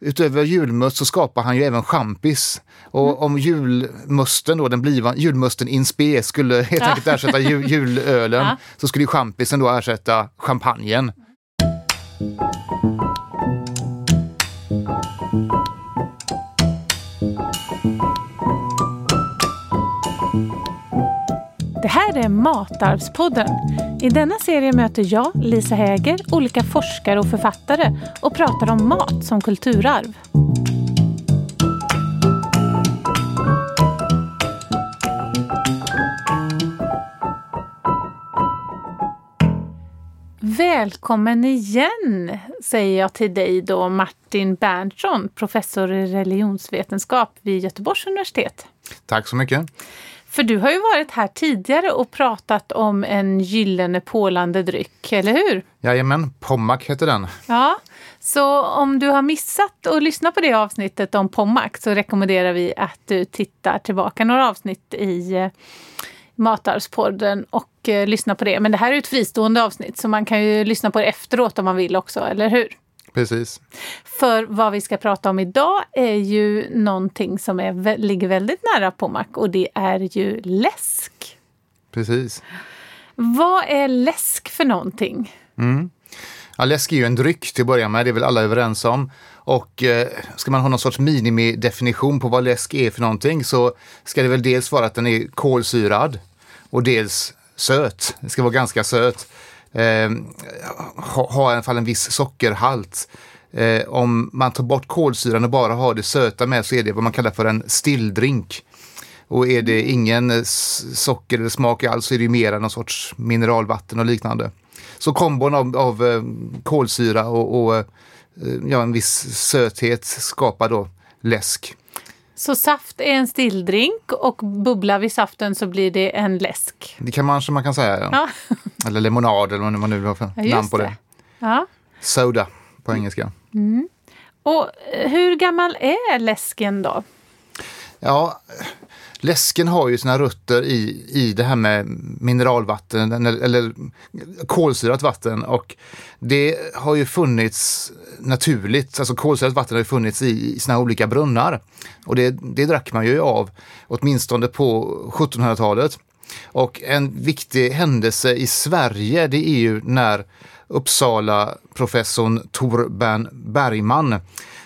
utöver julmust så skapar han ju även champis. Och Mm. om julmusten då, den blivande julmusten in spe skulle helt enkelt ersätta jul, julölen så skulle ju champisen då ersätta champagnen. Här är Matarvspodden. I denna serie möter jag, Lisa Häger, olika forskare och författare och pratar om mat som kulturarv. Välkommen igen, säger jag till dig då, Martin Berntsson, professor i religionsvetenskap vid Göteborgs universitet. Tack så mycket. För du har ju varit här tidigare och pratat om en gyllene pålande dryck, eller hur? Jajamän, Pommac heter den. Ja, så om du har missat att lyssna på det avsnittet om Pommac så rekommenderar vi att du tittar tillbaka några avsnitt i eh, Matarvspodden och eh, lyssnar på det. Men det här är ett fristående avsnitt så man kan ju lyssna på det efteråt om man vill också, eller hur? Precis. För vad vi ska prata om idag är ju någonting som är, ligger väldigt nära Pommac och det är ju läsk. Precis. Vad är läsk för någonting? Ja, läsk är ju en dryck till att börja med, det är väl alla överens om. Och eh, ska man ha någon sorts minimidefinition på vad läsk är för någonting så ska det väl dels vara att den är kolsyrad och dels söt. Det ska vara ganska söt. Eh, ha, ha i alla fall en viss sockerhalt. Eh, om man tar bort kolsyran och bara har det söta med så är det vad man kallar för en stilldrink. Och är det ingen eh, socker eller smak alls så är det ju mera någon sorts mineralvatten och liknande. Så kombon av, av eh, kolsyra och, och eh, ja, en viss söthet skapar då läsk. Så saft är en stilldrink och bubblar vid saften så blir det en läsk. Det kan man, som man kan säga. Ja. Eller lemonad eller vad man nu har för Ja, namn på det. det. ja. Soda på engelska. Och eh, hur gammal är läsken då? Ja, läsken har ju sina rötter i, i det här med mineralvatten eller, eller kolsyrat vatten och det har ju funnits naturligt, alltså kolsyrat vatten har ju funnits i, i sina olika brunnar och det, det drack man ju av åtminstone på 1700-talet. Och en viktig händelse i Sverige det är ju när Uppsala-professorn Torben Bergman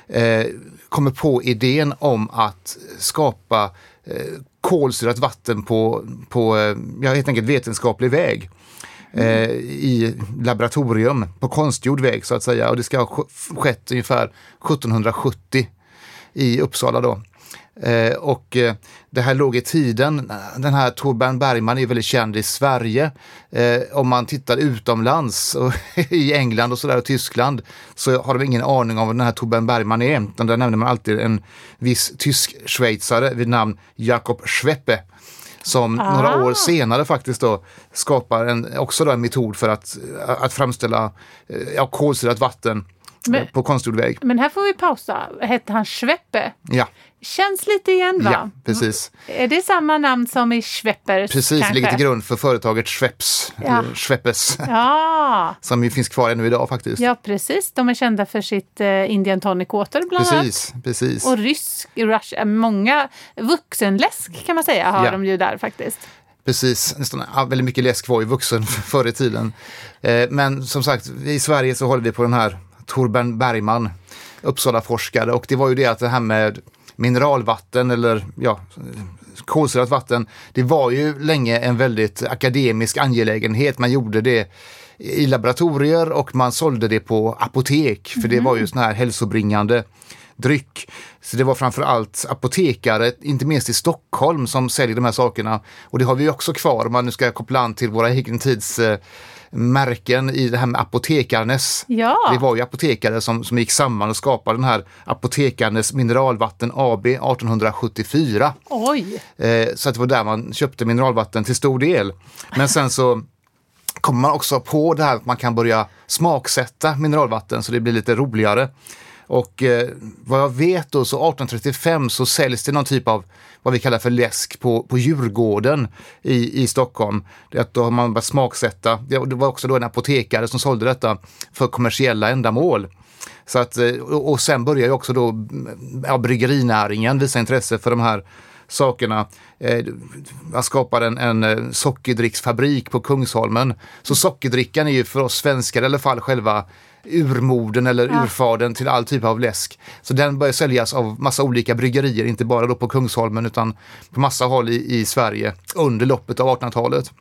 eh, kommer på idén om att skapa Eh, kolsyrat vatten på, på eh, ja, helt enkelt vetenskaplig väg. Mm. i laboratorium på konstgjord väg så att säga och det ska ha skett ungefär 1770 i Uppsala då. Eh, och eh, det här låg i tiden. Den här Torbjörn Bergman är väldigt känd i Sverige. Eh, om man tittar utomlands, och i England och sådär och Tyskland, så har de ingen aning om vad den här Torbjörn Bergman är. Utan där nämner man alltid en viss tysk-schweizare vid namn Jakob Schweppe. Som Ah. några år senare faktiskt då skapar en, också då en metod för att, att framställa ja, kolsyrat vatten Men- på konstgjord väg. Men här får vi pausa. Hette han Schweppe? Ja, Känns lite igen va? ja precis. Är det samma namn som i Schweppers? Precis, det kanske? ligger till grund för företaget Schweppes, Ja. Schweppes, Ja, som ju finns kvar ännu idag faktiskt. ja, precis. De är kända för sitt eh, Indian tonic water bland annat. precis, precis. Och rysk, rush, eh, många vuxenläsk kan man säga har Ja. de ju där faktiskt. Precis, nästan väldigt mycket läsk var ju vuxen förr i tiden. Eh, men som sagt, i Sverige så håller vi på den här Torbjörn Bergman, Uppsala-forskare. Och det var ju det att det här med mineralvatten eller ja, kolsyrat vatten, det var ju länge en väldigt akademisk angelägenhet. Man gjorde det i laboratorier och man sålde det på apotek, för det var ju sån här hälsobringande dryck. Så det var framför allt apotekare, inte minst i Stockholm, som säljer de här sakerna. Och det har vi också kvar om man nu ska koppla an till våra egen tids eh, märken i det här med apotekarnes. Ja. Det var ju apotekare som, som gick samman och skapade den här Apotekarnes Mineralvatten AB 1874. Oj! Eh, så att det var där man köpte mineralvatten till stor del. Men sen så kommer man också på det här att man kan börja smaksätta mineralvatten så det blir lite roligare. Och eh, vad jag vet då så 1835 så säljs det någon typ av vad vi kallar för läsk på, på Djurgården i, i Stockholm. Det att då har man börjat smaksätta. Det, det var också då en apotekare som sålde detta för kommersiella ändamål. Så att, eh, och, och sen börjar ju också då mm, ja, bryggerinäringen visa intresse för de här sakerna. Eh, man skapar en, en eh, sockerdricksfabrik på Kungsholmen. Så sockerdrickan är ju för oss svenskar i alla fall själva urmoden eller ja. urfadern till all typ av läsk. Så den börjar säljas av massa olika bryggerier, inte bara då på Kungsholmen utan på massa håll i, i Sverige under loppet av 1800-talet.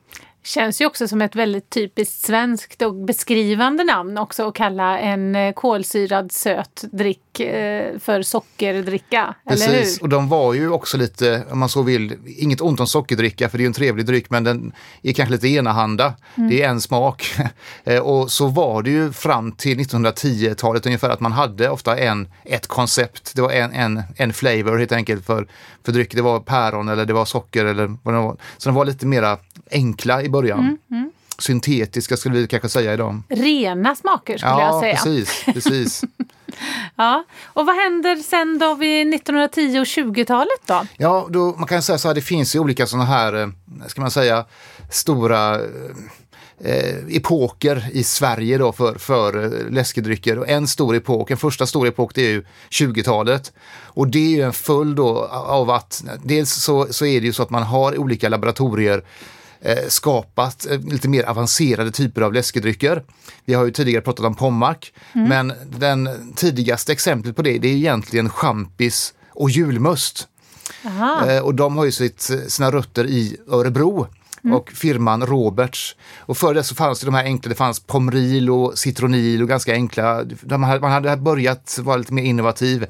Känns ju också som ett väldigt typiskt svenskt och beskrivande namn också att kalla en eh, kolsyrad söt dryck eh, för sockerdricka. Precis, och de var ju också lite, om man så vill, inget ont om sockerdricka för det är ju en trevlig dryck men den är kanske lite enahanda. Mm. Det är en smak. Eh, och så var det ju fram till 1910-talet ungefär att man hade ofta en, ett koncept. Det var en, en, en flavor helt enkelt för, för dryck. Det var päron eller det var socker eller vad det var. Så de var lite mera enkla i början. Mm, mm. Syntetiska skulle vi kanske säga idag. Rena smaker skulle ja, jag säga. Precis, precis. ja, och vad händer sen då vid 1910 och 20-talet då? Ja, då, man kan säga så här, det finns ju olika sådana här, eh, ska man säga, stora eh, epoker i Sverige då för, för eh, läskedrycker. Och en stor epok, en första stor epok, det är ju 20-talet. Och det är ju en följd då av att dels så, så är det ju så att man har olika laboratorier skapat eh, lite mer avancerade typer av läskedrycker. Vi har ju tidigare pratat om Pommac, mm. men den tidigaste exemplet på det, det är egentligen champis och julmust. Eh, och de har ju sitt, sina rötter i Örebro. Mm. och firman Roberts. Och före det så fanns det de här enkla, det fanns Pomril och Citronil och ganska enkla. Man hade börjat vara lite mer innovativ.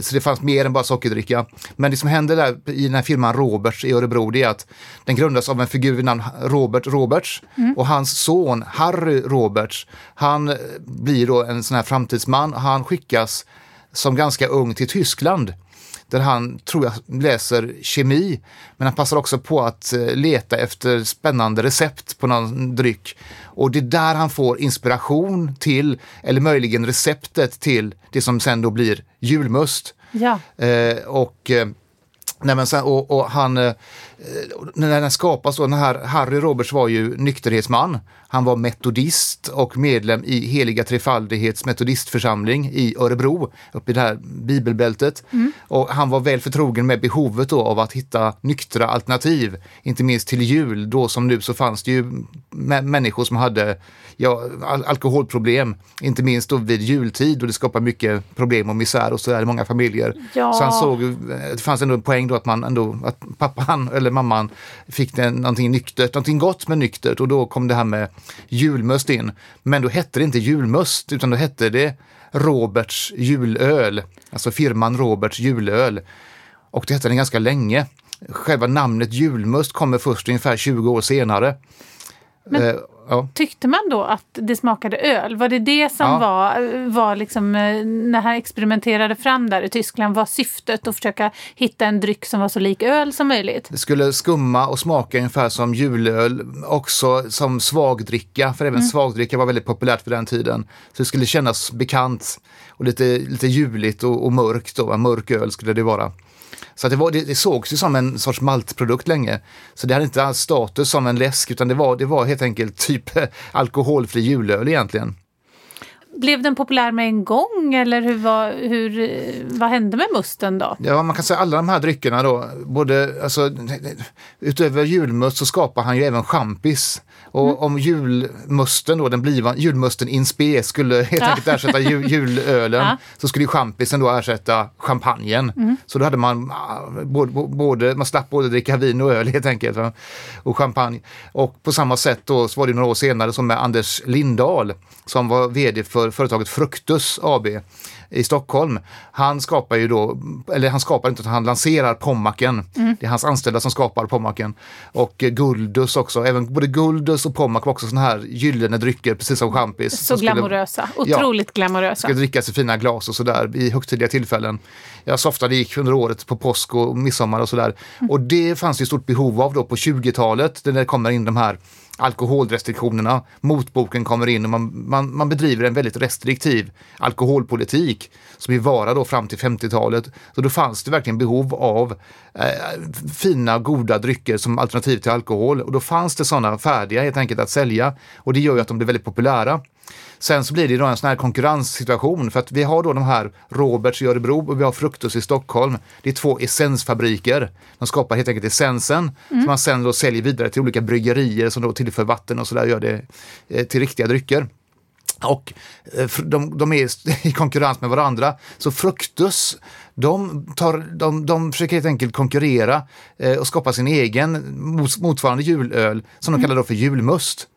Så det fanns mer än bara sockerdricka. Men det som hände där i den här firman Roberts i Örebro det är att den grundas av en figur vid namn Robert Roberts mm. och hans son Harry Roberts, han blir då en sån här framtidsman. Han skickas som ganska ung till Tyskland där han, tror jag, läser kemi. Men han passar också på att eh, leta efter spännande recept på någon dryck. Och det är där han får inspiration till, eller möjligen receptet till det som sen då blir julmust. Ja. Eh, och eh, Nej, men sen, och, och han, eh, när den skapas, då, den här Harry Roberts var ju nykterhetsman. Han var metodist och medlem i Heliga Trefaldighets metodistförsamling i Örebro, uppe i det här bibelbältet. Mm. Och han var väl förtrogen med behovet då av att hitta nyktra alternativ, inte minst till jul. Då som nu så fanns det ju människor som hade ja, al alkoholproblem, inte minst då vid jultid och det skapar mycket problem och misär och så där i många familjer. Ja. Så han såg, det fanns ändå en poäng då att man ändå, att pappan eller mamman fick det, någonting nyktert, någonting gott men nyktert och då kom det här med julmust in. Men då hette det inte julmust utan då hette det Roberts julöl, alltså firman Roberts julöl. Och det hette den ganska länge. Själva namnet julmust kommer först ungefär 20 år senare. Men, eh, ja. Tyckte man då att det smakade öl? Var det det som ja. var, var liksom, eh, när han experimenterade fram där i Tyskland, var syftet att försöka hitta en dryck som var så lik öl som möjligt? Det skulle skumma och smaka ungefär som julöl, också som svagdricka, för även mm. svagdricka var väldigt populärt för den tiden. Så det skulle kännas bekant och lite, lite juligt och, och mörkt, då, mörk öl skulle det vara. Så det, var, det, det sågs ju som en sorts maltprodukt länge. Så det hade inte alls status som en läsk utan det var, det var helt enkelt typ alkoholfri julöl egentligen. Blev den populär med en gång eller hur, var, hur, vad hände med musten då? Ja, man kan säga alla de här dryckerna då, både, alltså, utöver julmust så skapar han ju även champis. Och mm. om julmusten då, den blivande julmusten in spe skulle helt enkelt ersätta jul, julölen ja. så skulle champisen då ersätta champagnen. Mm. Så då hade man ah, både, både, man slapp både dricka vin och öl helt enkelt. Och champagne. Och på samma sätt då så var det några år senare som med Anders Lindahl som var vd för företaget Fruktus AB i Stockholm. Han skapar ju då, eller han skapar inte, han lanserar Pommaken. Mm. Det är hans anställda som skapar Pommaken. Och Guldus också, även både Guldus och Pommac var också sådana här gyllene drycker, precis som champis. Så glamorösa, otroligt ja, glamorösa. Ska drickas i fina glas och sådär i högtidliga tillfällen. Ja, så ofta det gick under året på påsk och midsommar och sådär. Mm. Och det fanns det stort behov av då på 20-talet, när det kommer in de här alkoholrestriktionerna. Motboken kommer in och man, man, man bedriver en väldigt restriktiv alkoholpolitik som ju varar då fram till 50-talet. Så då fanns det verkligen behov av eh, fina, goda drycker som alternativ till alkohol och då fanns det sådana färdiga helt enkelt att sälja och det gör ju att de blir väldigt populära. Sen så blir det då en sån här konkurrenssituation för att vi har då de här Roberts i Örebro och vi har Fruktus i Stockholm. Det är två essensfabriker. De skapar helt enkelt essensen som man sen då säljer vidare till olika bryggerier som då tillför vatten och sådär gör det eh, till riktiga drycker. Och eh, de, de är i konkurrens med varandra. Så Fruktus, de, tar, de, de försöker helt enkelt konkurrera eh, och skapa sin egen mot, motsvarande julöl som de kallar då för julmust.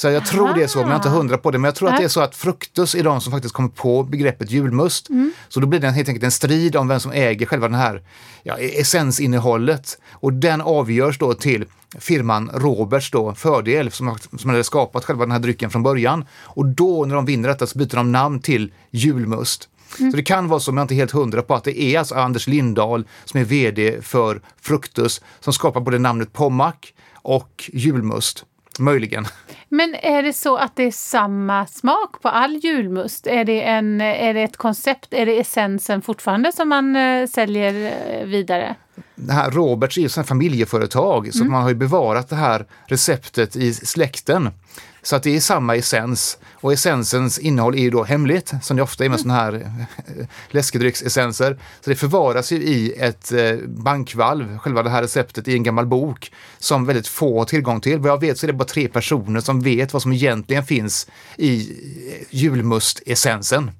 Så jag tror det är så, men jag är inte hundra på det. Men jag tror att det är så att Fruktus är de som faktiskt kommer på begreppet julmust. Så då blir det helt enkelt en strid om vem som äger själva den här ja, essensinnehållet. Och den avgörs då till firman Roberts då, fördel, som, har- som hade skapat själva den här drycken från början. Och då när de vinner detta så byter de namn till julmust. Så det kan vara så, men jag är inte helt hundra på att det är alltså Anders Lindahl som är VD för Fruktus som skapar både namnet Pommac och julmust. Möjligen. Men är det så att det är samma smak på all julmust? Är det, en, är det ett koncept? Är det essensen fortfarande som man eh, säljer eh, vidare? Det här Roberts är ju ett familjeföretag så man har ju bevarat det här receptet i släkten. Så att det är samma essens och essensens innehåll är ju då hemligt som det ofta är med såna här eh, läskedrycksessenser. Så det förvaras ju i ett eh, bankvalv, själva det här receptet i en gammal bok som väldigt få har tillgång till. Vad jag vet så är det bara tre personer som vet vad som egentligen finns i eh, julmustessensen.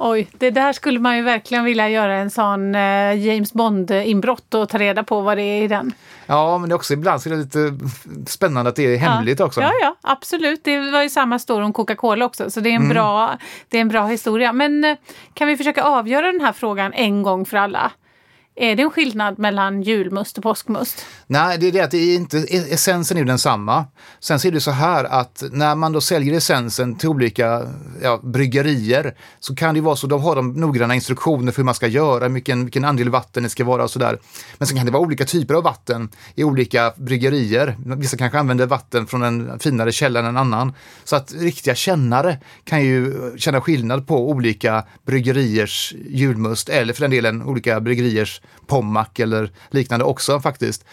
Oj, det där skulle man ju verkligen vilja göra en sån eh, James Bond-inbrott och ta reda på vad det är i den. Ja, men det är också ibland så är det lite spännande att det är hemligt ja. också. Ja, ja, absolut. Det var ju samma story om Coca-Cola också, så det är en, bra, det är en bra historia. Men eh, kan vi försöka avgöra den här frågan en gång för alla? Är det en skillnad mellan julmust och påskmust? Nej, det är det att det är inte, essensen är ju densamma. Sen ser är det så här att när man då säljer essensen till olika ja, bryggerier så kan det ju vara så, de har de noggranna instruktioner för hur man ska göra, vilken, vilken andel vatten det ska vara och sådär. Men sen kan det vara olika typer av vatten i olika bryggerier. Vissa kanske använder vatten från en finare källa än en annan. Så att riktiga kännare kan ju känna skillnad på olika bryggeriers julmust eller för den delen olika bryggeriers pommac eller liknande också faktiskt.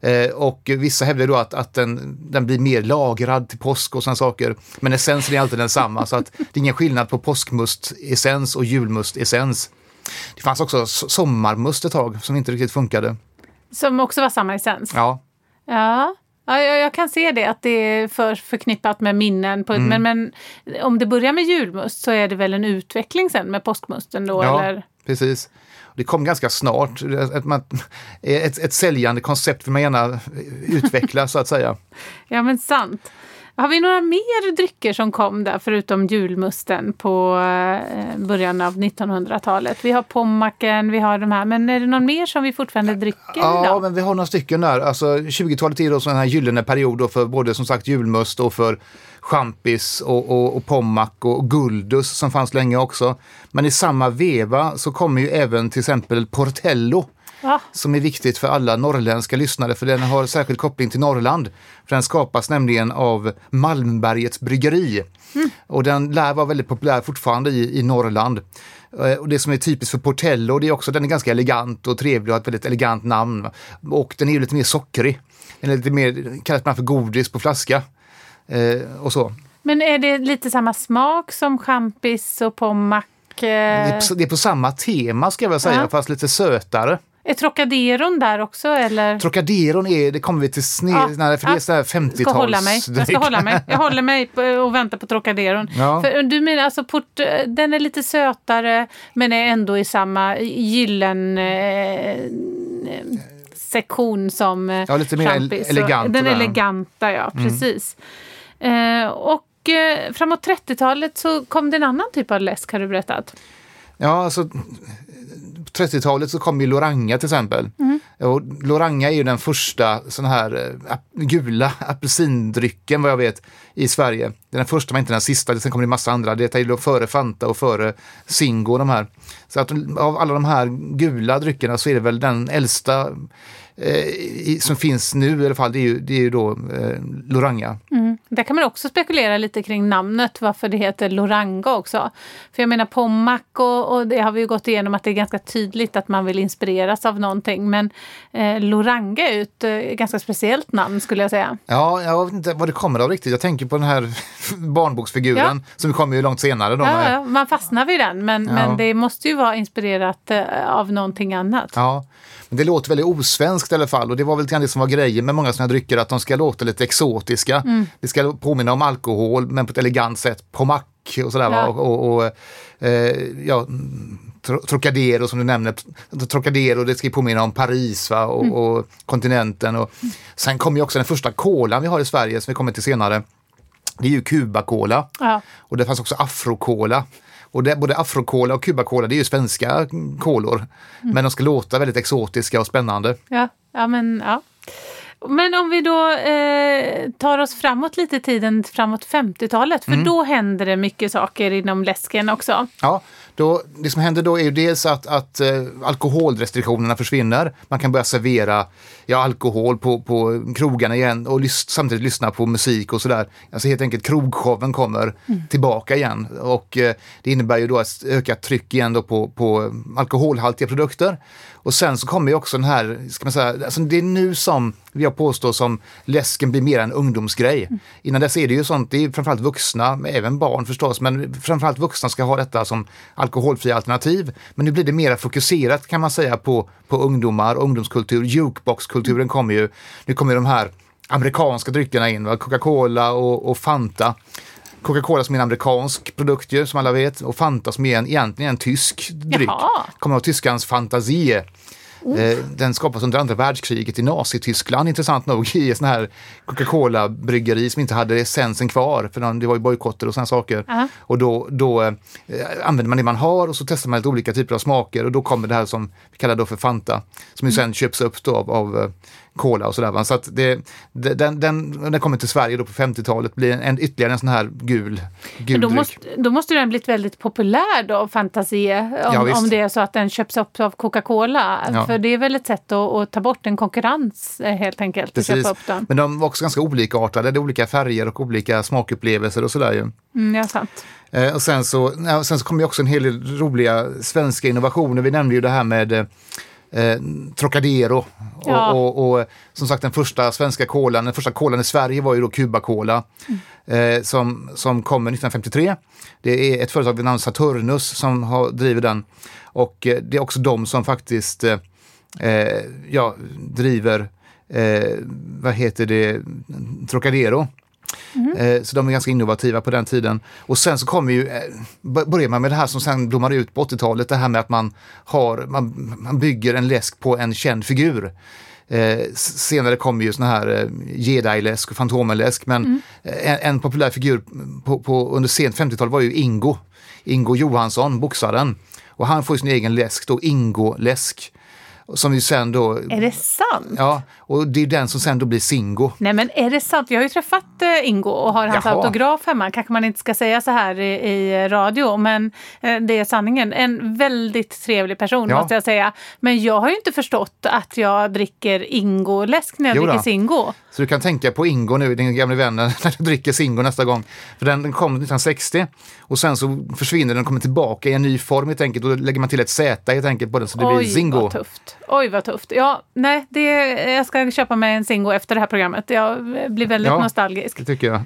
Eh, och vissa hävdar då att, att den, den blir mer lagrad till påsk och sådana saker. Men essensen är alltid densamma så att det är ingen skillnad på påskmustessens och julmustessens. Det fanns också sommarmust ett tag som inte riktigt funkade. Som också var samma essens? Ja, Ja, ja jag, jag kan se det, att det är för förknippat med minnen. På, Mm. men, men om det börjar med julmust så är det väl en utveckling sen med påskmusten då? ja Eller? precis. Det kom ganska snart. Ett, ett, ett säljande koncept vill man gärna utveckla så att säga. Ja, men sant. Har vi några mer drycker som kom där förutom julmusten på eh, början av 1900-talet? Vi har pommacken, vi har de här, men är det någon mer som vi fortfarande dricker Ja, idag? men vi har några stycken där. Alltså 20-talet är då sån här gyllene period för både som sagt julmust och för champis och, och, och pommac och guldus som fanns länge också. Men i samma veva så kommer ju även till exempel Portello Som är viktigt för alla norrländska lyssnare för den har särskild koppling till Norrland. För den skapas nämligen av Malmbergets bryggeri. Och den lär vara väldigt populär fortfarande i, i Norrland. Eh, Och det som är typiskt för Portello det är också den är ganska elegant och trevlig och har ett väldigt elegant namn. Och den är ju lite mer sockrig. Den är lite mer, kallas ibland för godis på flaska. Eh, och så. men är det lite samma smak som champis och pommac? Det är, Eh, på, det är på samma tema ska jag väl säga, Ja. fast lite sötare. Är Trocaderon där också eller? Trocaderon är, det kommer vi till sne, Ja, nej, för det är så här Jag ska hålla mig. Jag ska 50-tals hålla mig. Jag håller mig och väntar på Trocaderon. Ja. För du menar alltså port, den är lite sötare men är ändå i samma gyllen eh, sektion som eh, Ja, lite mer champis. elegant, Den eleganta, ja. Precis. Eh, och eh, framåt 30-talet så kom det en annan typ av läsk har du berättat. Ja, alltså 30-talet så kom ju Loranga till exempel. Och Loranga är ju den första sån här eh, gula apelsindrycken vad jag vet i Sverige. Det är den första men inte den sista, sen kommer det massa andra. Det är före Fanta och före Zingo de här. Så att av alla de här gula dryckerna så är det väl den äldsta eh, som finns nu i alla fall, det är ju, det är ju då eh, Loranga. Mm. Där kan man också spekulera lite kring namnet, varför det heter Loranga också. För jag menar Pommac och, och det har vi ju gått igenom att det är ganska tydligt att man vill inspireras av någonting. Men eh, Loranga är ju ett eh, ganska speciellt namn skulle jag säga. Ja, jag vet inte vad det kommer av riktigt. Jag tänker på den här barnboksfiguren Ja. som kommer ju långt senare. Då Ja, ja, man fastnar vid den men, men det måste ju vara inspirerat eh, av någonting annat. Ja, men det låter väldigt osvenskt i alla fall och det var väl lite det som var grejen med många sådana drycker att de ska låta lite exotiska. Mm. Det ska påminna om alkohol men på ett elegant sätt, pommac och sådär. Ja. Och, och, och eh, ja, Tro- Trocadero som du nämner, Trocadero det ska påminna om Paris va? Och, Mm. och kontinenten. Och, sen kommer ju också den första kolan vi har i Sverige som vi kommer till senare. Det är ju Cuba-cola. Ja. Och det fanns också afrokola. Och det, både afrokola och kubakola det är ju svenska kolor. Men de ska låta väldigt exotiska och spännande. Ja, ja, men, ja. men om vi då eh, tar oss framåt lite i tiden, framåt 50-talet, för Mm. då händer det mycket saker inom läsken också. Ja, då, det som händer då är ju dels att, att eh, alkoholrestriktionerna försvinner. Man kan börja servera ja, alkohol på, på krogarna igen och lys- samtidigt lyssna på musik och sådär. Alltså helt enkelt krogshowen kommer tillbaka igen och eh, det innebär ju då ett ökat tryck igen på, på alkoholhaltiga produkter. Och sen så kommer ju också den här, ska man säga, alltså det är nu som jag påstår som läsken blir mer en ungdomsgrej. Innan dess är det ju sånt, det är framförallt vuxna, men även barn förstås, men framförallt vuxna ska ha detta som alkoholfria alternativ. Men nu blir det mer fokuserat kan man säga på, på ungdomar, ungdomskultur, jukeboxkulturen kommer ju, nu kommer ju de här amerikanska dryckerna in? Coca-Cola och, och Fanta. Coca-Cola som är en amerikansk produkt ju, som alla vet och Fanta som är en, egentligen en tysk dryck. Jaha. Kommer av tyskans Fantasie. Eh, Den skapas under andra världskriget i Nazityskland intressant nog i sån här Coca-Cola-bryggeri som inte hade essensen kvar för de- det var ju bojkotter och sådana saker. Ja. Och då, då eh, använder man det man har och så testar man lite olika typer av smaker och då kommer det här som vi kallar då för Fanta som ju sen köps upp då av, av eh, Cola och sådär. va. Så att det, den, den, den kommer till Sverige då på 50-talet blir en, en, ytterligare en sån här gul, gul Då dryck. måste, då måste den blivit väldigt populär då, Fantasie, om, Ja, om det är så att den köps upp av Coca-Cola. Ja. För det är väl ett sätt att, att ta bort en konkurrens eh, helt enkelt, Precis. Men de var också ganska olikartade, det är olika färger och olika smakupplevelser och sådär ju. Mm, ja, sant. Eh, och sen så, sen så kom ju också en hel del roliga svenska innovationer. Vi nämnde ju det här med eh, Trocadero. Ja. Och, och, och som sagt den första svenska kolan, den första kolan i Sverige var ju då Cuba-cola. Eh, som, som kommer 1953. Det är ett företag vid namn Saturnus som har, driver den. Och eh, det är också de som faktiskt eh, eh, ja, driver, eh, vad heter det, Trocadero. Eh, Så de är ganska innovativa på den tiden. Och sen så kommer ju, eh, börjar man med det här som sen blommar ut på 80-talet, det här med att man, har, man, man bygger en läsk på en känd figur. Eh, senare kommer ju såna här eh, Jedi-läsk och Fantomenläsk, men eh, en, en populär figur på, på, under sent 50-tal var ju Ingo. Ingo Johansson, boxaren. Och han får sin egen läsk då, Ingo-läsk. Som ju sen då... Är det sant? Ja, och det är den som sen då blir Singo. Nej men är det sant? Jag har ju träffat eh, Ingo och har hans Jaha. autograf hemma. Kanske man inte ska säga så här i, i radio men eh, det är sanningen. En väldigt trevlig person Ja. måste jag säga. Men jag har ju inte förstått att jag dricker Ingo-läsk när jag Jo då. dricker Singo. Så du kan tänka på Ingo nu, din gamla vän, när du dricker Singo nästa gång. För den, den kom 1960 och sen så försvinner den och kommer tillbaka i en ny form helt enkelt. Då lägger man till ett Z helt enkelt på den så det blir Oj Zingo. vad tufft. Oj vad tufft. Ja, nej, det, jag ska köpa mig en Singo efter det här programmet. Jag blir väldigt Ja. nostalgisk. Det tycker jag.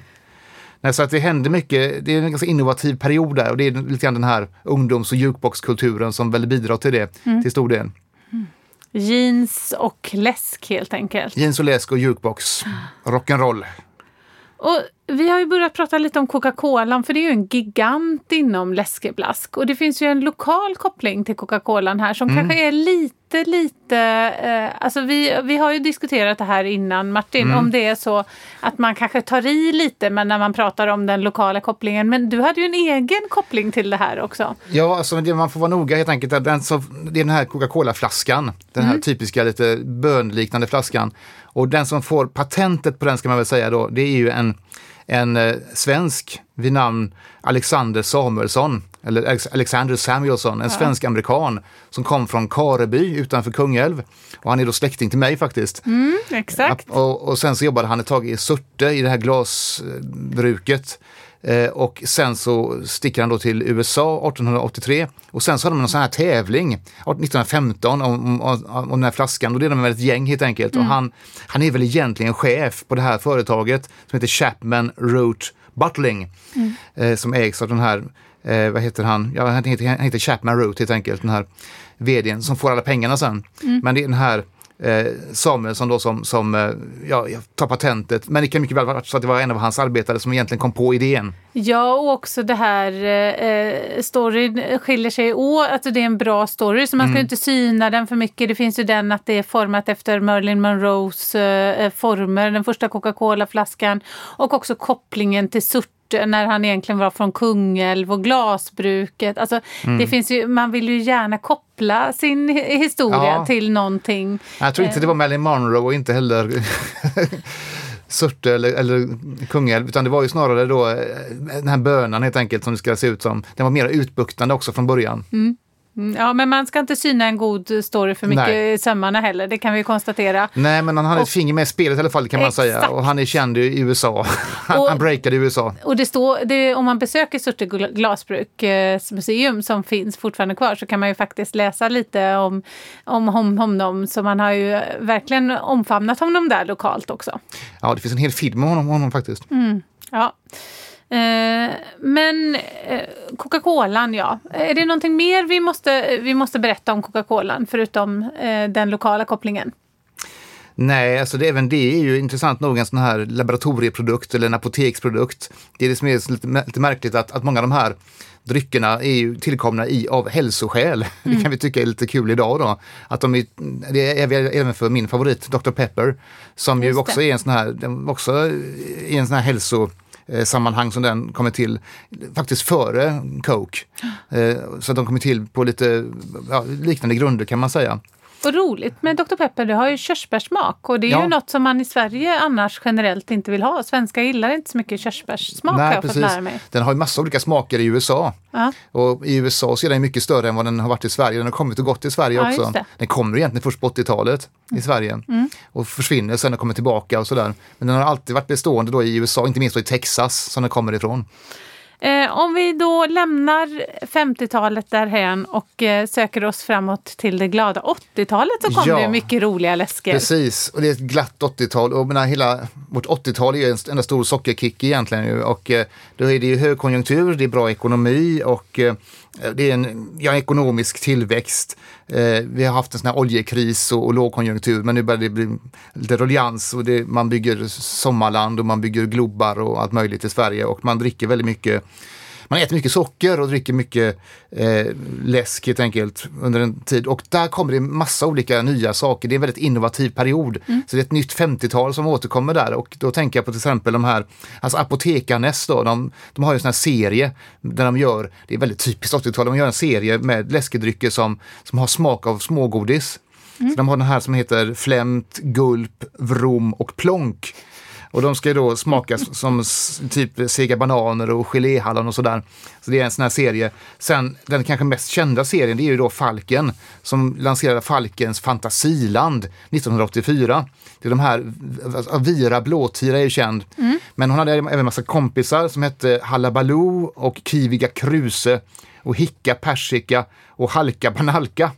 Nej, så att det händer mycket, det är en ganska innovativ period där och det är lite grann den här ungdoms och jukeboxkulturen som väl bidrar till det Mm. till stor del. Jeans och läsk helt enkelt. Jeans och läsk och jukebox, rock'n'roll. Och vi har ju börjat prata lite om Coca-Cola, för det är ju en gigant inom läskeblask. Och det finns ju en lokal koppling till Coca-Colan här som kanske är lite, lite... Eh, alltså vi, vi har ju diskuterat det här innan, Martin, om det är så att man kanske tar i lite men när man pratar om den lokala kopplingen. Men du hade ju en egen koppling till det här också. Ja, alltså det man får vara noga helt enkelt. Den som, det är den här Coca-Cola-flaskan. Den här typiska lite bönliknande flaskan. Och den som får patentet på den ska man väl säga då, det är ju en, en eh, svensk vid namn Alexander Samuelsson. Eller Alex- Alexander Samuelsson, en svensk-amerikan som kom från Kareby utanför Kungälv. Och han är då släkting till mig faktiskt. Exakt. Ja, och, och sen så jobbade han ett tag i Surte i det här glasbruket. Eh, och sen så sticker han då till USA 1883 och sen så hade de en sån här tävling 1915 om, om, om, den här flaskan. Och det är de väl ett gäng helt enkelt. Och han, han är väl egentligen chef på det här företaget som heter Chapman Root Bottling eh, som ägs av den här, eh, vad heter han, ja, han, heter, han heter Chapman Root helt enkelt, den här vdn som får alla pengarna sen. Men det är den här eh, Samuelsson då som, som eh, ja, tar patentet. Men det kan mycket väl vara så att det var en av hans arbetare som egentligen kom på idén. Ja, och också det här eh, storyn skiljer sig åt. Alltså det är en bra story så man ska Mm. inte syna den för mycket. Det finns ju den att det är format efter Marilyn Monroes eh, former, den första Coca-Cola-flaskan. Och också kopplingen till Surte när han egentligen var från Kungälv och glasbruket. Alltså, Mm. det finns ju, man vill ju gärna koppla sin hi- historia Ja. till någonting. Jag tror inte det var Marilyn Monroe och inte heller Surte eller, eller Kungälv, utan det var ju snarare då eh, den här bönan helt enkelt som det ska se ut som. Den var mer utbuktande också från början. Mm, Ja, men man ska inte syna en god story för mycket Nej. i sömmarna heller, det kan vi konstatera. Nej, men han hade ett finger med i spelet i alla fall kan man säga. Exakt. Och han är känd i USA. Han, Och- han breakade i USA. Och det står, det, om man besöker Surte gla- glasbruks museum som finns fortfarande kvar så kan man ju faktiskt läsa lite om, om, om honom. Så man har ju verkligen omfamnat honom där lokalt också. Ja, det finns en hel film om honom, honom faktiskt. Ja. Eh, men eh, Coca-Colan, ja. Är det någonting mer vi måste, vi måste berätta om Coca-Colan förutom eh, den lokala kopplingen? Nej, alltså det, även det är ju intressant nog en sån här laboratorieprodukt eller en apoteksprodukt. Det är det som är lite, lite märkligt att, att många av de här dryckerna är ju tillkomna i, av hälsoskäl. Det kan vi tycka är lite kul idag då. Att de är, det är även för min favorit Dr. Pepper som ju Just det. också är en sån här, också i en sån här hälso sammanhang som den kommer till faktiskt före Coke. Eh, Så de kommer till på lite ja, liknande grunder kan man säga. Och roligt med Dr. Pepper, det har ju körsbärssmak och det är Ja. ju något som man i Sverige annars generellt inte vill ha. Svenskar gillar inte så mycket körsbärssmak har jag fått lära mig. Den har ju massa olika smaker i USA. Ja. Och i USA så är den mycket större än vad den har varit i Sverige. Den har kommit och gått i Sverige Ja, också. Den kommer egentligen först på 80-talet i Sverige och försvinner sen och kommer tillbaka och sådär. Men den har alltid varit bestående då i USA, inte minst då i Texas som den kommer ifrån. Eh, om vi då lämnar 50-talet därhän och eh, söker oss framåt till det glada 80-talet så kom Ja. det mycket roliga läsker. Precis, och det är ett glatt 80-tal. Och menar, hela vårt 80-tal är ju en enda stor sockerkick egentligen. Och eh, då är det ju högkonjunktur, det är bra ekonomi och eh, Eh, det är en ja, ekonomisk tillväxt. Eh, vi har haft en sån här oljekris och, och lågkonjunktur men nu börjar det bli lite ruljans och det, man bygger sommarland och man bygger globar och allt möjligt i Sverige och man dricker väldigt mycket man äter mycket socker och dricker mycket eh, läsk helt enkelt under en tid. Och där kommer det massa olika nya saker. Det är en väldigt innovativ period. Så det är ett nytt 50-tal som återkommer där. Och då tänker jag på till exempel de här, alltså Apotekarnes då, de, de har ju en sån här serie där de gör, det är väldigt typiskt 80-tal, de gör en serie med läskedrycker som, som har smak av smågodis. Så de har den här som heter Flämt, Gulp, Vrom och Plonk. Och de ska då smakas som typ sega bananer och geléhallon och sådär. Så det är en sån här serie. Sen den kanske mest kända serien det är ju då Falken som lanserade Falkens fantasiland 1984. Det är de här, alltså, Vira Blåtira är ju känd. Men hon hade även en massa kompisar som hette Hallabaloo och Kiviga Kruse och Hicka Persika och Halka Banalka.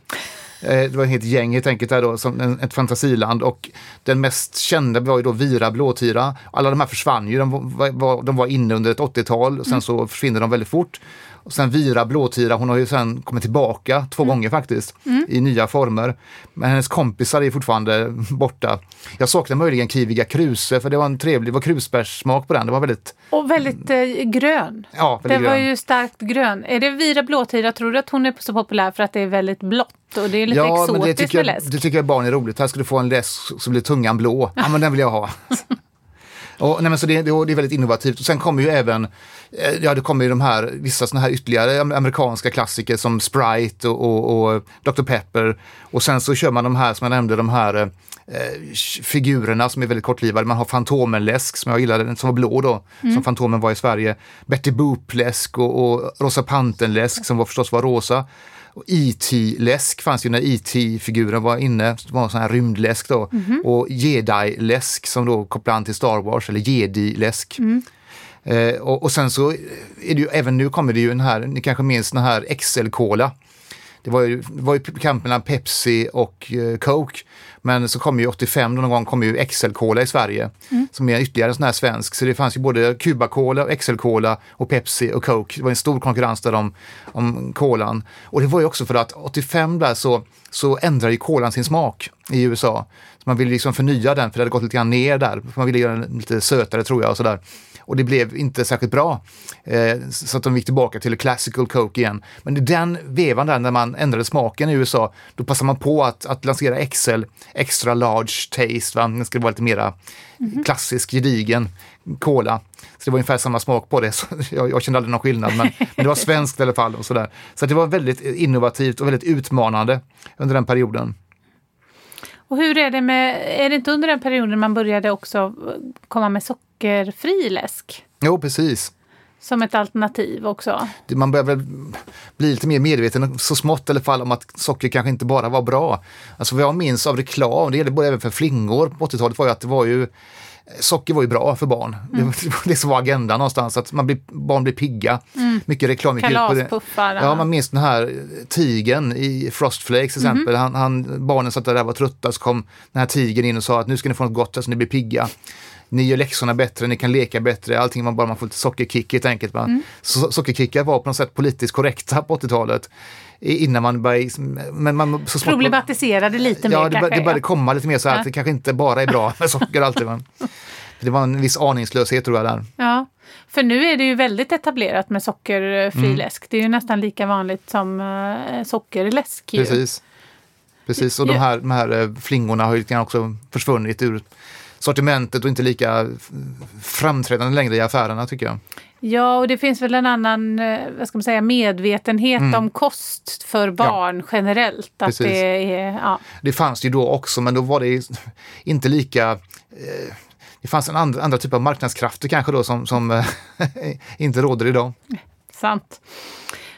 Eh, Det var ett helt gäng helt enkelt där då, som en, ett fantasiland och den mest kända var ju då Vira Blåtira. Alla de här försvann ju, de var, var, de var inne under ett 80-tal och sen så försvinner de väldigt fort. Och sen Vira Blåtira, hon har ju sen kommit tillbaka två gånger faktiskt i nya former. Men hennes kompisar är fortfarande borta. Jag saknar möjligen Kiviga Kruse för det var en trevlig, var krusbärssmak på den. Det var väldigt, Och väldigt eh, grön. ja, Det väldigt var grön. ju starkt grön. Är det Vira Blåtira, tror du att hon är så populär för att det är väldigt blått? Och det är lite Ja, men det exotiskt tycker, med läsk. det tycker jag barn är roligt. Här ska du få en läsk så blir tungan blå. Ja, men den vill jag ha. Och, nej, men så det, det, det är väldigt innovativt. Och sen kommer ju även, eh, ja det kommer ju de här, vissa sådana här ytterligare am- amerikanska klassiker som Sprite och, och, och Dr. Pepper. Och sen så kör man de här som jag nämnde, de här eh, figurerna som är väldigt kortlivade. Man har Fantomenläsk som jag gillade, som var blå då, som Fantomen var i Sverige. Betty Boop-läsk och, och Rosa Pantern-läsk som var, förstås var rosa. Och E.T.-läsk fanns ju när E.T.-figuren var inne, det var en sån här rymdläsk då. Och Jedi-läsk som då kopplar an till Star Wars, eller Jedi-läsk. Eh, och, och sen så är det ju, även nu kommer det ju den här, ni kanske minns den här XL-cola. Det var ju, det var ju kamp mellan Pepsi och eh, Coke. Men så kom ju 85 någon gång kom ju XL-Cola i Sverige mm. som är ytterligare en sån här svensk. Så det fanns ju både Cuba-Cola, XL-Cola och Pepsi och Coke. Det var en stor konkurrens där om, om kolan. Och det var ju också för att 85 där så, så ändrade ju kolan sin smak i USA. Så man ville liksom förnya den för det hade gått lite grann ner där. Man ville göra den lite sötare tror jag och sådär och det blev inte särskilt bra. Eh, så att de gick tillbaka till classical coke igen. Men i den vevan där när man ändrade smaken i USA, då passade man på att, att lansera XL, extra large taste, va? den skulle vara lite mera mm -hmm. klassisk, gedigen cola. Så det var ungefär samma smak på det. Så jag, jag kände aldrig någon skillnad, men, men det var svenskt i alla fall. Och så där. så det var väldigt innovativt och väldigt utmanande under den perioden. Och hur är det med, är det inte under den perioden man började också komma med sockerfri läsk? Jo, precis. Som ett alternativ också? Man börjar väl bli lite mer medveten, så smått i alla fall, om att socker kanske inte bara var bra. Alltså vad jag minns av reklam, det gäller både även för flingor på 80-talet, var ju att det var ju socker var ju bra för barn. Mm. Det var det som var agendan någonstans, att man blir, barn blir pigga. Mm. Mycket reklam Kalaspuffar. Ja, man minns den här tigen i Frostflakes till mhm. exempel. Mm. Han, han, barnen satt där och var trötta, så kom den här tigen in och sa att nu ska ni få något gott så ni blir pigga. Ni gör läxorna bättre, ni kan leka bättre, allting var bara man får lite sockerkick helt enkelt. Mm. Så, sockerkickar var på något sätt politiskt korrekta på 80-talet innan man började... Men man, så Problematiserade lite mer ja, det, kanske? det började komma lite mer så här ja. att det kanske inte bara är bra med socker alltid. Men det var en viss aningslöshet tror jag där. Ja, för nu är det ju väldigt etablerat med sockerfri mm. läsk. Det är ju nästan lika vanligt som uh, sockerläsk. Precis. Precis, och de här, de här eh, flingorna har ju också försvunnit ur sortimentet och inte lika framträdande längre i affärerna tycker jag. Ja, och det finns väl en annan eh, vad ska man säga, medvetenhet mm. om kost för barn ja. generellt. Att det, är, ja. det fanns ju då också, men då var det inte lika eh, det fanns en andra, andra typ av marknadskrafter kanske då som, som eh, inte råder idag. Sant.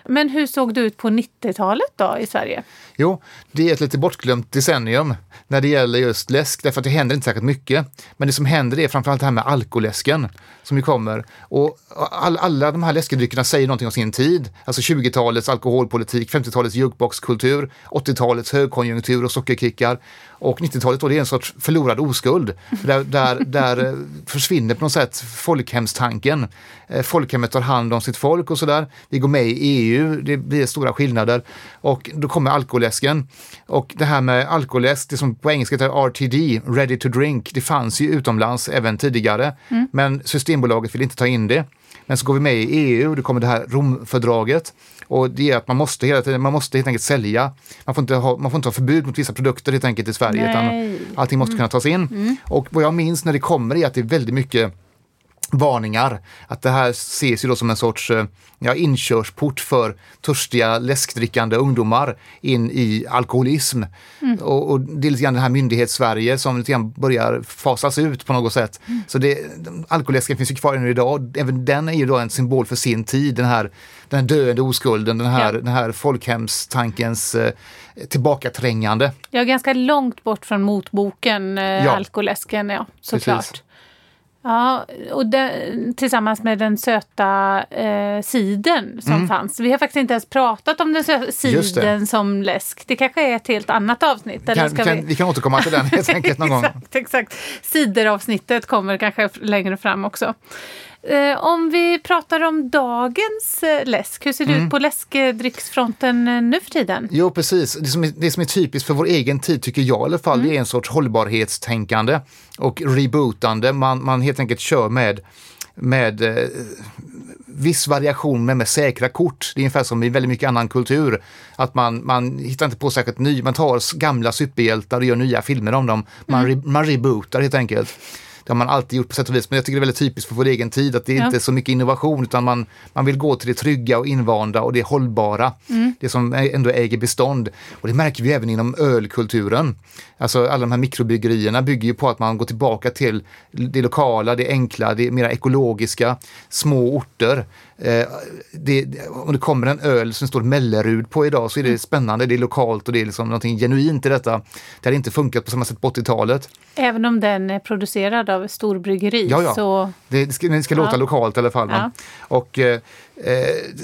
Men hur såg det ut på 90-talet då i Sverige? Jo, det är ett lite bortglömt decennium när det gäller just läsk, därför att det händer inte särskilt mycket. Men det som händer är framförallt det här med alkoläsken som ju kommer. Och all, alla de här läskedryckerna säger någonting om sin tid. Alltså 20-talets alkoholpolitik, 50-talets jukeboxkultur, 80-talets högkonjunktur och sockerkickar. Och 90-talet då, det är en sorts förlorad oskuld. Där, där, där eh, försvinner på något sätt folkhemstanken. Eh, folkhemmet tar hand om sitt folk och sådär. Vi går med i EU, det blir stora skillnader. Och då kommer alkoläsken. Och det här med alkoläsk, det som på engelska heter RTD, ready to drink, det fanns ju utomlands även tidigare. Mm. Men Systembolaget vill inte ta in det. Men så går vi med i EU, det kommer det här Romfördraget. Och det är att man måste hela tiden, man måste helt enkelt sälja. Man får inte ha, man får inte ha förbud mot vissa produkter helt enkelt i Sverige. Utan allting måste mm. kunna tas in. Mm. Och vad jag minns när det kommer är att det är väldigt mycket varningar. Att det här ses ju då som en sorts eh, ja, inkörsport för törstiga läskdrickande ungdomar in i alkoholism. Mm. Och, och, det är lite grann den här myndighets-Sverige som lite grann börjar fasas ut på något sätt. Mm. Så det, alkoläsken finns ju kvar ännu idag. Även den är ju då en symbol för sin tid, den här, den här döende oskulden, den här, ja. den här folkhemstankens eh, tillbakaträngande. Ja, ganska långt bort från motboken, eh, ja. alkoläsken, ja såklart. Ja, och den, tillsammans med den söta eh, siden som mm. fanns. Vi har faktiskt inte ens pratat om den söta siden som läsk. Det kanske är ett helt annat avsnitt. Kan, ska kan, vi... vi kan återkomma till den helt enkelt någon gång. exakt, exakt. Cideravsnittet kommer kanske längre fram också. Eh, om vi pratar om dagens eh, läsk, hur ser det mm. ut på läskedrycksfronten eh, nu för tiden? Jo, precis. Det som, är, det som är typiskt för vår egen tid, tycker jag i alla fall, mm. är en sorts hållbarhetstänkande och rebootande. Man, man helt enkelt kör med, med eh, viss variation men med säkra kort. Det är ungefär som i väldigt mycket annan kultur. Att man, man hittar inte på särskilt ny, man tar gamla superhjältar och gör nya filmer om dem. Man, mm. re, man rebootar helt enkelt. Det har man alltid gjort på sätt och vis, men jag tycker det är väldigt typiskt för vår egen tid att det är ja. inte så mycket innovation utan man, man vill gå till det trygga och invanda och det hållbara. Mm. Det som ändå äger bestånd. Och det märker vi även inom ölkulturen. Alltså alla de här mikrobryggerierna bygger ju på att man går tillbaka till det lokala, det enkla, det mer ekologiska, små orter. Eh, det, om det kommer en öl som står Mellerud på idag så är det mm. spännande, det är lokalt och det är liksom någonting genuint i detta. Det hade inte funkat på samma sätt på 80-talet. Även om den är producerad av storbryggeri. Ja, ja. Så, Det ska, det ska låta Ja. lokalt i alla fall. Ja. Och eh, eh,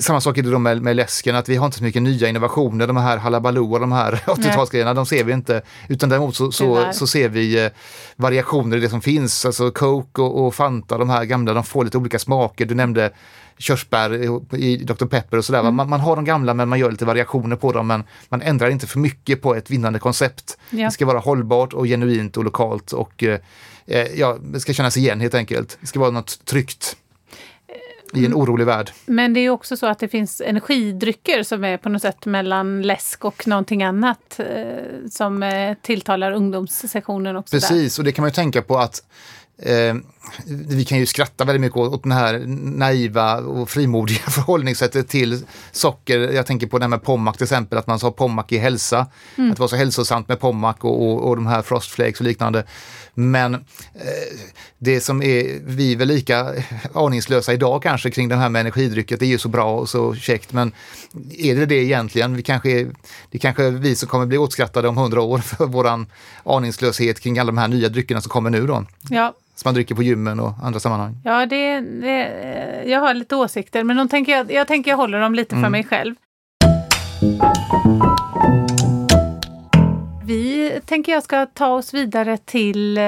samma sak är det då med, med läsken, att vi har inte så mycket nya innovationer, de här Hallabaloo och de här 80-talsgrejerna, de ser vi inte. Utan däremot så, så, så ser vi eh, variationer i det som finns, alltså Coke och, och Fanta, de här gamla, de får lite olika smaker. Du nämnde körsbär i- Dr. Pepper och sådär. Mm. Man, man har de gamla men man gör lite variationer på dem, men man ändrar inte för mycket på ett vinnande koncept. Ja. Det ska vara hållbart och genuint och lokalt och eh, eh, ja, det ska kännas igen helt enkelt. Det ska vara något tryggt i en orolig värld. Men det är också så att det finns energidrycker som är på något sätt mellan läsk och någonting annat eh, som eh, tilltalar ungdomssektionen också. Där. Precis, och det kan man ju tänka på att eh, vi kan ju skratta väldigt mycket åt, åt den här naiva och frimodiga förhållningssättet till socker. Jag tänker på det här med Pommac till exempel, att man sa Pommac i hälsa. Att det var så hälsosamt med Pommac och, och, och de här Frostflakes och liknande. Men eh, det som är, vi är väl lika aningslösa idag kanske kring det här med energidrycket, det är ju så bra och så käckt, men är det det egentligen? Vi kanske är, det kanske är vi som kommer bli åtskrattade om hundra år för våran aningslöshet kring alla de här nya dryckerna som kommer nu då, Ja, som man dricker på gymmen och andra sammanhang. ja det, det, jag har lite åsikter men de tänker jag, jag tänker jag håller dem lite för mig själv. Vi tänker jag ska ta oss vidare till eh,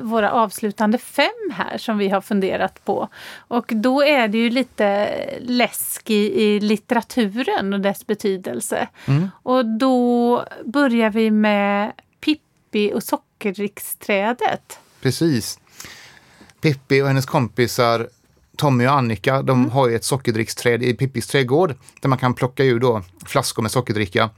våra avslutande fem här som vi har funderat på. Och då är det ju lite läsk i, i litteraturen och dess betydelse. Och då börjar vi med Pippi och sockerdricksträdet. Precis. Pippi och hennes kompisar Tommy och Annika, de Mm. har ju ett sockerdricksträd i Pippis trädgård där man kan plocka ur då flaskor med sockerdricka.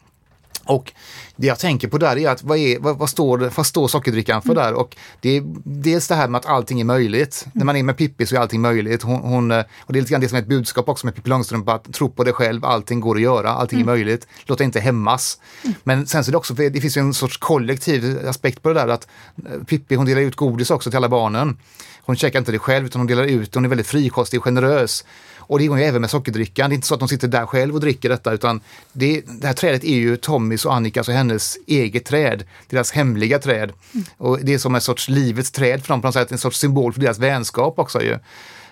Och det jag tänker på där är att vad, är, vad, vad, står, vad står sockerdrickan för Mm. där? Och det är dels det här med att allting är möjligt. När man är med Pippi så är allting möjligt. Hon, hon, eh, och det är lite grann det som är ett budskap också med Pippi Långstrump, att tro på dig själv, allting går att göra, allting Mm. är möjligt. Låt dig inte hämmas. Men sen så är det också, det finns ju en sorts kollektiv aspekt på det där att eh, Pippi hon delar ut godis också till alla barnen. Hon käkar inte det själv utan hon delar ut, hon är väldigt frikostig och generös. Och det går ju även med sockerdrickan. Det är inte så att de sitter där själv och dricker detta utan det, det här trädet är ju Tommys och Annikas och hennes eget träd. Deras hemliga träd. Och det är som en sorts livets träd för dem på något sätt, en sorts symbol för deras vänskap också ju.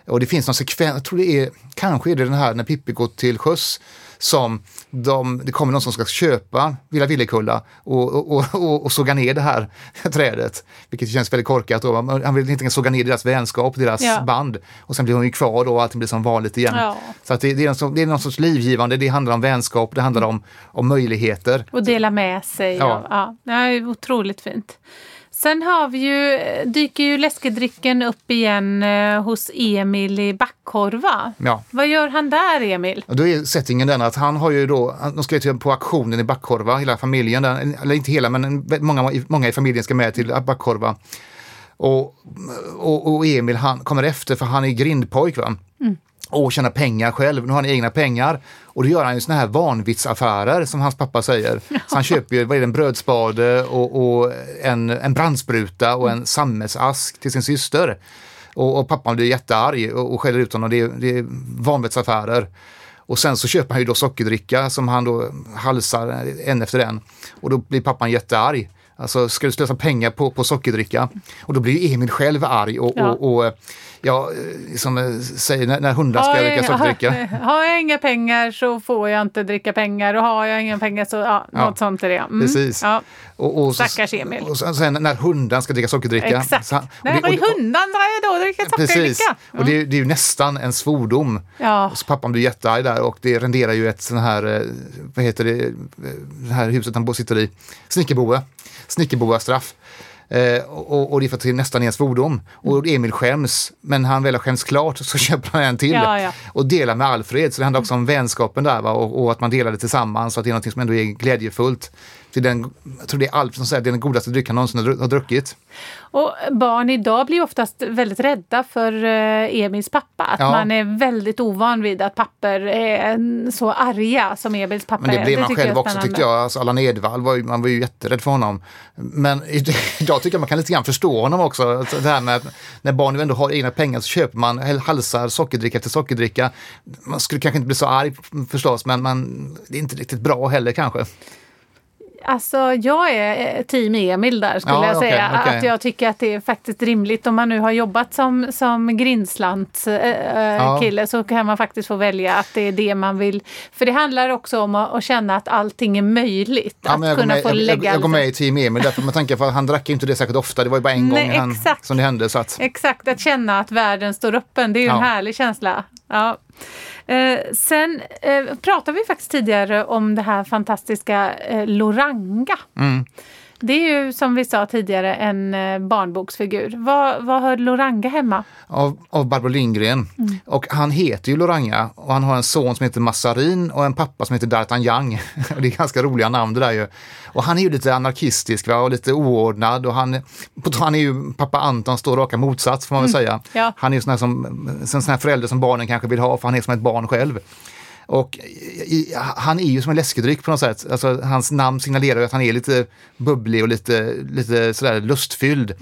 Och det finns någon sekvens, jag tror det är, kanske är det den här när Pippi går till sjöss som de, det kommer någon som ska köpa Villa Villekulla och, och, och, och, såga ner det här trädet. Vilket känns väldigt korkat. Då. Han vill inte såga ner deras vänskap, deras Ja. band. Och sen blir hon ju kvar då och allting blir som vanligt igen. Ja. Så att det, det, är någon, det är någon sorts livgivande, det handlar om vänskap, det handlar om, om möjligheter. Och dela med sig. Ja. Av, ja, det är otroligt fint. Sen har vi ju, dyker ju läskedrycken upp igen eh, hos Emil i Backorva. Ja. Vad gör han där, Emil? Då är settingen den att han har ju då, de ska ju till- på auktionen i Backorva, hela familjen, där, eller inte hela men en- många, många i familjen ska med till Backorva. Och, och, och Emil han kommer efter för han är grindpojk va? Och tjänar pengar själv, nu har han egna pengar. Och då gör han ju såna här vanvittsaffärer som hans pappa säger. Så han köper ju, vad är det, en brödspade och, och en, en brandspruta och en sammetsask till sin syster. Och, och pappan blir jättearg och, och skäller ut honom, det är, det är vanvettsaffärer. Och sen så köper han ju då sockerdricka som han då halsar en efter en. Och då blir pappan jättearg. Alltså ska du slösa pengar på, på sockerdricka? Och då blir ju Emil själv arg och, Ja. och, och ja, som eh, säger när, när hundar ska dricka sockerdricka. har, har jag inga pengar så får jag inte dricka pengar och har jag inga pengar så, ja, Ja, något sånt är det. Mm. precis. Ja, Och, och Stackars Emil. Och sen, när hunden ska dricka sockerdricka. exakt. Så, han- och det- och- i hundan drar jag då dricka Precis, sockerdricka. och det, är- det är ju nästan en svordom. Ja. Så pappan blir jättearg där och det renderar ju ett sån här, eh, vad heter det, eh, det här huset han sitter i, snickerboa, snickerboa-straff. Eh, och, och det är för att det nästan är en svordom. Och Emil skäms, men han väl har skämts klart så köper han en till. Ja, ja. Och delar med Alfred, så det handlar också om vänskapen där va? Och, och att man delar det tillsammans, så att det är något som ändå är glädjefullt. Så den, jag tror det är Alfred som säger att det är den godaste drycken han någonsin har dru- har druckit. Och barn idag blir oftast väldigt rädda för eh, Emils pappa. Att Ja. man är väldigt ovan vid att papper är så arga som Emils pappa Men det är. blev man själv är också tyckte jag. Alltså Allan Edwall, var ju, man var ju jätterädd för honom. Men idag tycker jag man kan lite grann förstå honom också. Alltså Det här med att när barn ändå har egna pengar så köper man halsar sockerdricka efter sockerdricka. Man skulle kanske inte bli så arg förstås, men man, det är inte riktigt bra heller kanske. Alltså jag är eh, team Emil där skulle Ja, jag säga. okej. Att jag tycker att det är faktiskt rimligt om man nu har jobbat som, som grindslant äh, Ja. kille så kan man faktiskt få välja att det är det man vill. För det handlar också om att, att känna att allting är möjligt. Ja, att jag, kunna med, få jag, jag, lägga... jag går med i Team Emil därför med tanke på att han drack inte det säkert ofta. Det var ju bara en Nej, gång han, som det hände. Så att, Exakt, att känna att världen står öppen. Det är ju en härlig känsla. Ja. Eh, sen eh, pratade vi faktiskt tidigare om det här fantastiska eh, Loranga. mm. Det är ju som vi sa tidigare en eh, barnboksfigur. Var, var hör Loranga hemma? av, av Barbro Lindgren. Mm. Och han heter ju Loranga och han har en son som heter Massarin och en pappa som heter D'Artagnan. Och det är ganska roliga namn det där ju. Och han är ju lite anarkistisk va? och lite oordnad och han, han är ju pappa Antons då raka motsats får man väl säga. Mm. Ja. Han är ju sån här, som, sån här förälder som barnen kanske vill ha för han är som ett barn själv. Och i, han är ju som en läskedryck på något sätt. Alltså, hans namn signalerar ju att han är lite bubblig och lite, lite sådär lustfylld.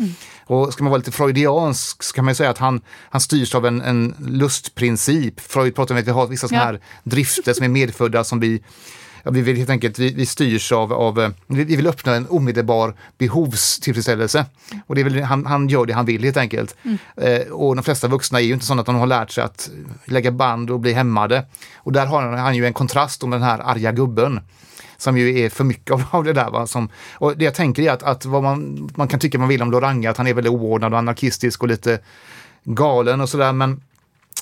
Och ska man vara lite freudiansk så kan man ju säga att han, han styrs av en, en lustprincip. Freud pratar om att vi har vissa sådana Ja. här drifter som är medfödda som vi Ja, vi vill helt enkelt, vi, vi styrs av, av eh, vi vi vill uppnå en omedelbar behovstillfredsställelse. Och det väl, han, han gör det han vill helt enkelt. Eh, och de flesta vuxna är ju inte sådana att de har lärt sig att lägga band och bli hämmade. Och där har han, han ju en kontrast om den här arga gubben. Som ju är för mycket av, av det där. Va? Som, och det jag tänker är att, att vad man, man kan tycka man vill om Loranga, att han är väldigt oordnad och anarkistisk och lite galen och sådär. Men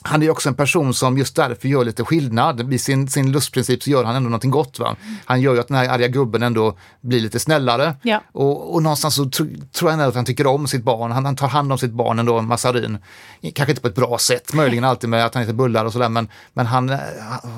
han är också en person som just därför gör lite skillnad. I sin, sin lustprincip så gör han ändå någonting gott. Va? Han gör ju att den här arga gubben ändå blir lite snällare. Ja. Och, och någonstans så tro, tror jag att han tycker om sitt barn. Han, han tar hand om sitt barn ändå, Massarin. Kanske inte på ett bra sätt, möjligen alltid med att han äter bullar och sådär. Men, men han, eh,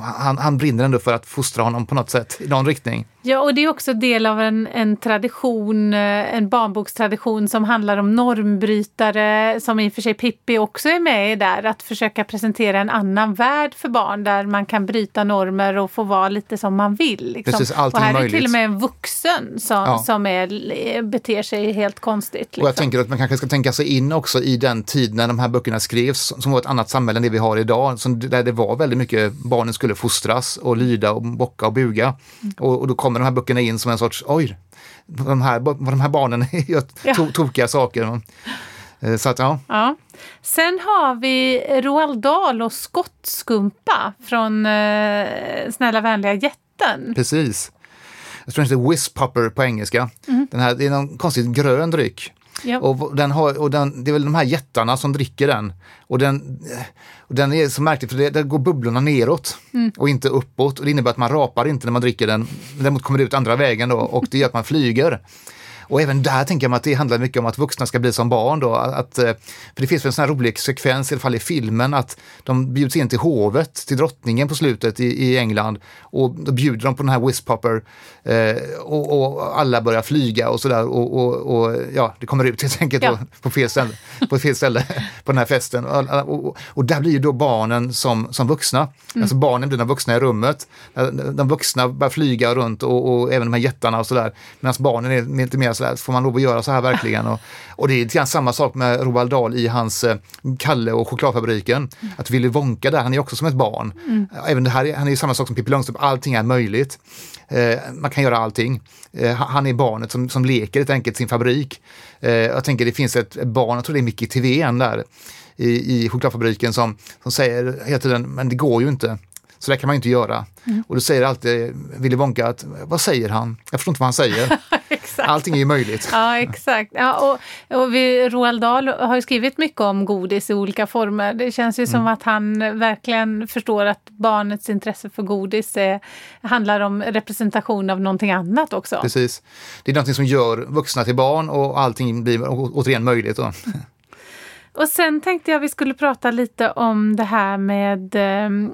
han, han brinner ändå för att fostra honom på något sätt, i någon riktning. Ja, och det är också del av en, en tradition, eh, en barnbokstradition som handlar om normbrytare, som i och för sig Pippi också är med i där, att försöka presentera en annan värld för barn där man kan bryta normer och få vara lite som man vill. Liksom. Precis, och här är är till möjligt. och med en vuxen som, Ja. som är, beter sig helt konstigt. Liksom. Och jag tänker att man kanske ska tänka sig in också i den tid när de här böckerna skrevs, som var ett annat samhälle än det vi har idag, som, där det var väldigt mycket barnen skulle fostras och lyda och bocka och buga. Och, och då kommer de här böckerna in som en sorts, oj, de här, de här barnen gör Ja. to, tokiga saker. Eh, Så att ja, Ja. Sen har vi Roald Dahl och skottskumpa från eh, Snälla vänliga jätten. precis. Jag tror den heter Whispupper på engelska. Den här, det är någon konstigt grön dryck. Ja. Och, den har, och den, det är väl de här jättarna som dricker den. Och den, och den är så märklig för det, där går bubblorna neråt och inte uppåt. Och det innebär att man rapar inte när man dricker den. Däremot kommer det ut andra vägen då och det gör att man flyger. Och även där tänker jag mig att det handlar mycket om att vuxna ska bli som barn. Då, att, eh, för det finns väl en sån här rolig sekvens, i alla fall i filmen, att de bjuds in till hovet, till drottningen på slutet i, i England. Och då bjuder de på den här Whispupper eh, och, och alla börjar flyga och sådär. Och, och, och ja, det kommer ut helt enkelt Ja. på, fel ställe, på fel ställe på den här festen. Och, där blir ju då barnen som, som vuxna. Alltså barnen blir de vuxna i rummet. De vuxna börjar flyga runt och, även de här jättarna och sådär. Medan barnen är lite mer sådär, får man lov att göra så här verkligen? Och, det är lite grann samma sak med Roald Dahl i hans eh, Kalle och chokladfabriken. Att Willy Wonka där, han är också som ett barn. Även det här, är- han är ju samma sak som Pippi Långstrump, allting är möjligt. Eh, man kan göra allting. Eh, han är barnet som, som leker helt enkelt sin fabrik. Eh, jag tänker det finns ett barn, jag tror det är Micke Tivén där i, i chokladfabriken som, som säger hela tiden, men det går ju inte. Så det kan man ju inte göra. Och då säger alltid Willy Wonka att, vad säger han? Jag förstår inte vad han säger. Exakt. Allting är ju möjligt. Ja, exakt. Ja, och, och vi, Roald Dahl har ju skrivit mycket om godis i olika former. Det känns ju som Mm. att han verkligen förstår att barnets intresse för godis är, handlar om representation av någonting annat också. Precis. Det är någonting som gör vuxna till barn och allting blir återigen möjligt. Då. Och sen tänkte jag vi skulle prata lite om det här med, ehm,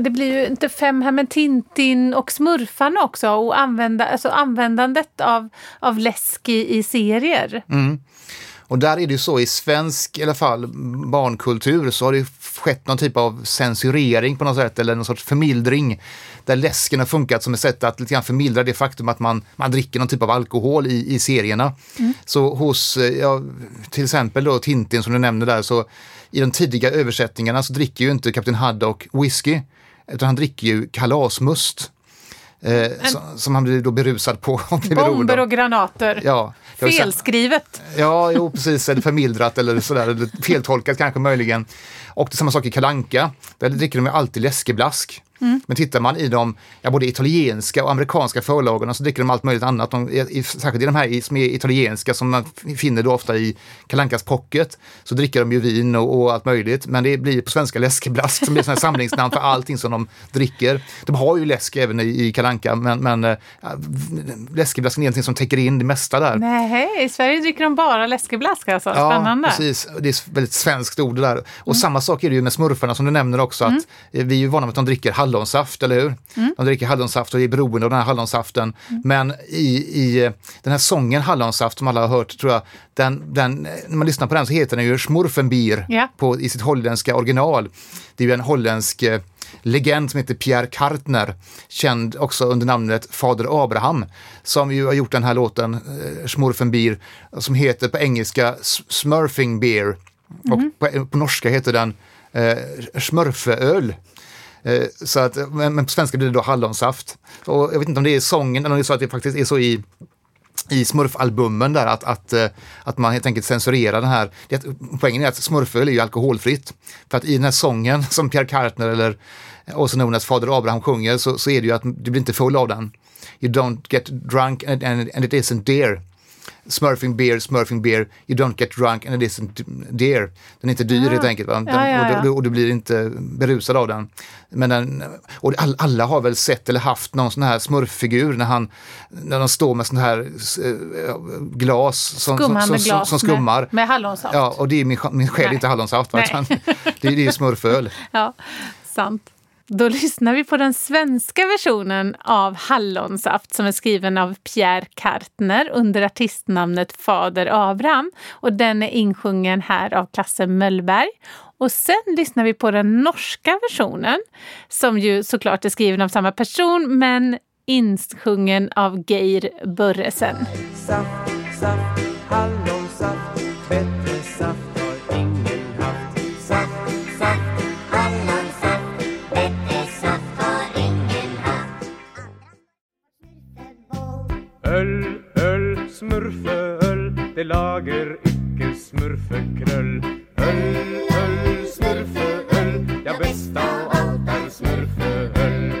det blir ju inte fem här, men Tintin och Smurfarna också och använda, alltså användandet av, av läsk i, i serier. Mm. Och där är det ju så i svensk i alla fall barnkultur så har det skett någon typ av censurering på något sätt eller någon sorts förmildring där läsken har funkat som ett sätt att lite grann förmildra det faktum att man, man dricker någon typ av alkohol i, i serierna. Så hos, eh, ja, till exempel då Tintin som du nämnde där, så i de tidiga översättningarna så dricker ju inte Kapten Haddock whisky utan han dricker ju kalasmust. Eh, som, som han blir då berusad på. Bomber och granater. Ja, Felskrivet. Ja, jo, precis. Eller förmildrat eller sådär. Eller feltolkat kanske möjligen. Och det är samma sak i Kalanka. Där dricker de ju alltid läskeblask. Men tittar man i de ja, både italienska och amerikanska förlagorna så dricker de allt möjligt annat. De, i, särskilt i de här som är italienska som man finner då ofta i Kalankas pocket så dricker de ju vin och, och allt möjligt. Men det blir på svenska läskeblask som blir sådana här samlingsnamn för allting som de dricker. De har ju läsk även i, i Kalanka men, men äh, läskeblasken är någonting som täcker in det mesta där. Nej, i Sverige dricker de bara läskeblask alltså. Spännande. Ja, precis. Det är ett väldigt svenskt ord det där. Och samma sak är det ju med smurfarna som du nämner också. att eh, Vi är ju vana med att de dricker hallonsaft, eller hur? De dricker hallonsaft och är beroende av den här hallonsaften. Men i, i den här sången Hallonsaft som alla har hört, tror jag, den, den, när man lyssnar på den så heter den ju Smurfenbier Ja. på, i sitt holländska original. Det är ju en holländsk eh, legend som heter Pierre Kartner, känd också under namnet Fader Abraham, som ju har gjort den här låten, eh, Smurfenbier, som heter på engelska Smurfing Beer. Och på, på norska heter den eh, Smurfeöl. Eh, så att, men, men på svenska blir det då hallonsaft. Och jag vet inte om det är sången eller om det är så att det faktiskt är så i i smurfalbumen där att, att, eh, att man helt enkelt censurerar den här. Det, poängen är att smurföl är ju alkoholfritt. För att i den här sången som Pierre Kartner eller Åsa Nornas Fader Abraham sjunger så, så är det ju att du blir inte full av den. You don't get drunk and, and, and it isn't dear. Smurfing beer, smurfing beer, you don't get drunk and it isn't dear. Den är inte dyr helt enkelt. Den, Ja, ja, ja. Och, du, och du blir inte berusad av den. Men den, och all, alla har väl sett eller haft någon sån här smurffigur när, han, när de står med sån här eh, glas som, som, som, glas som skummar. Med, med hallonsaft. Ja, och det är min, min själ Nej. inte hallonsaft, det, är- det är smurföl. Ja, sant. Då lyssnar vi på den svenska versionen av Hallonsaft som är skriven av Pierre Kartner under artistnamnet Fader Abraham. Och den är insjungen här av Klasse Möllberg. Och sen lyssnar vi på den norska versionen som ju såklart är skriven av samma person men insjungen av Geir Börresen. Saft, saft, hallonsaft Bättre Öl, öl, smurfeöl Det lager icke smurfekröll Öl, öl, smurfeöl Ja, bästa av allt är smurfeöl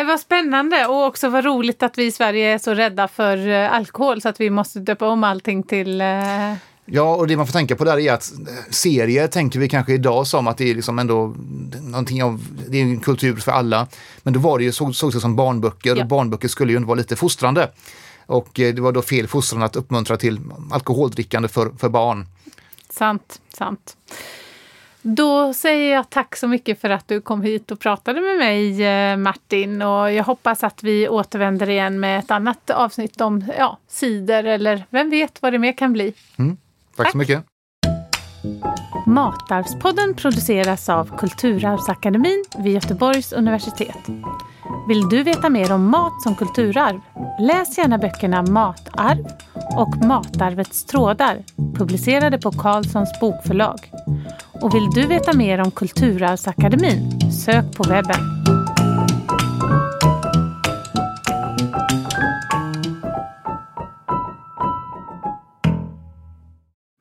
Äh, vad spännande. Och också vad roligt att vi i Sverige är så rädda för eh, alkohol så att vi måste döpa om allting till... Eh, Ja, och det man får tänka på där är att eh, serier tänker vi kanske idag som att det är liksom ändå någonting av, det är en kultur för alla. Men då var det ju, såg, såg det som barnböcker Ja. och barnböcker skulle ju ändå vara lite fostrande. Och eh, det var då fel fostran att uppmuntra till alkoholdrickande för, för barn. sant, sant. Då säger jag tack så mycket för att du kom hit och pratade med mig eh, Martin och jag hoppas att vi återvänder igen med ett annat avsnitt om ja, cider eller vem vet vad det mer kan bli. Tack, Tack. så mycket. Matarvspodden produceras av Kulturarvsakademin vid Göteborgs universitet. Vill du veta mer om mat som kulturarv? Läs gärna böckerna Matarv och Matarvets trådar publicerade på Carlssons bokförlag. Och vill du veta mer om Kulturarvsakademin? Sök på webben.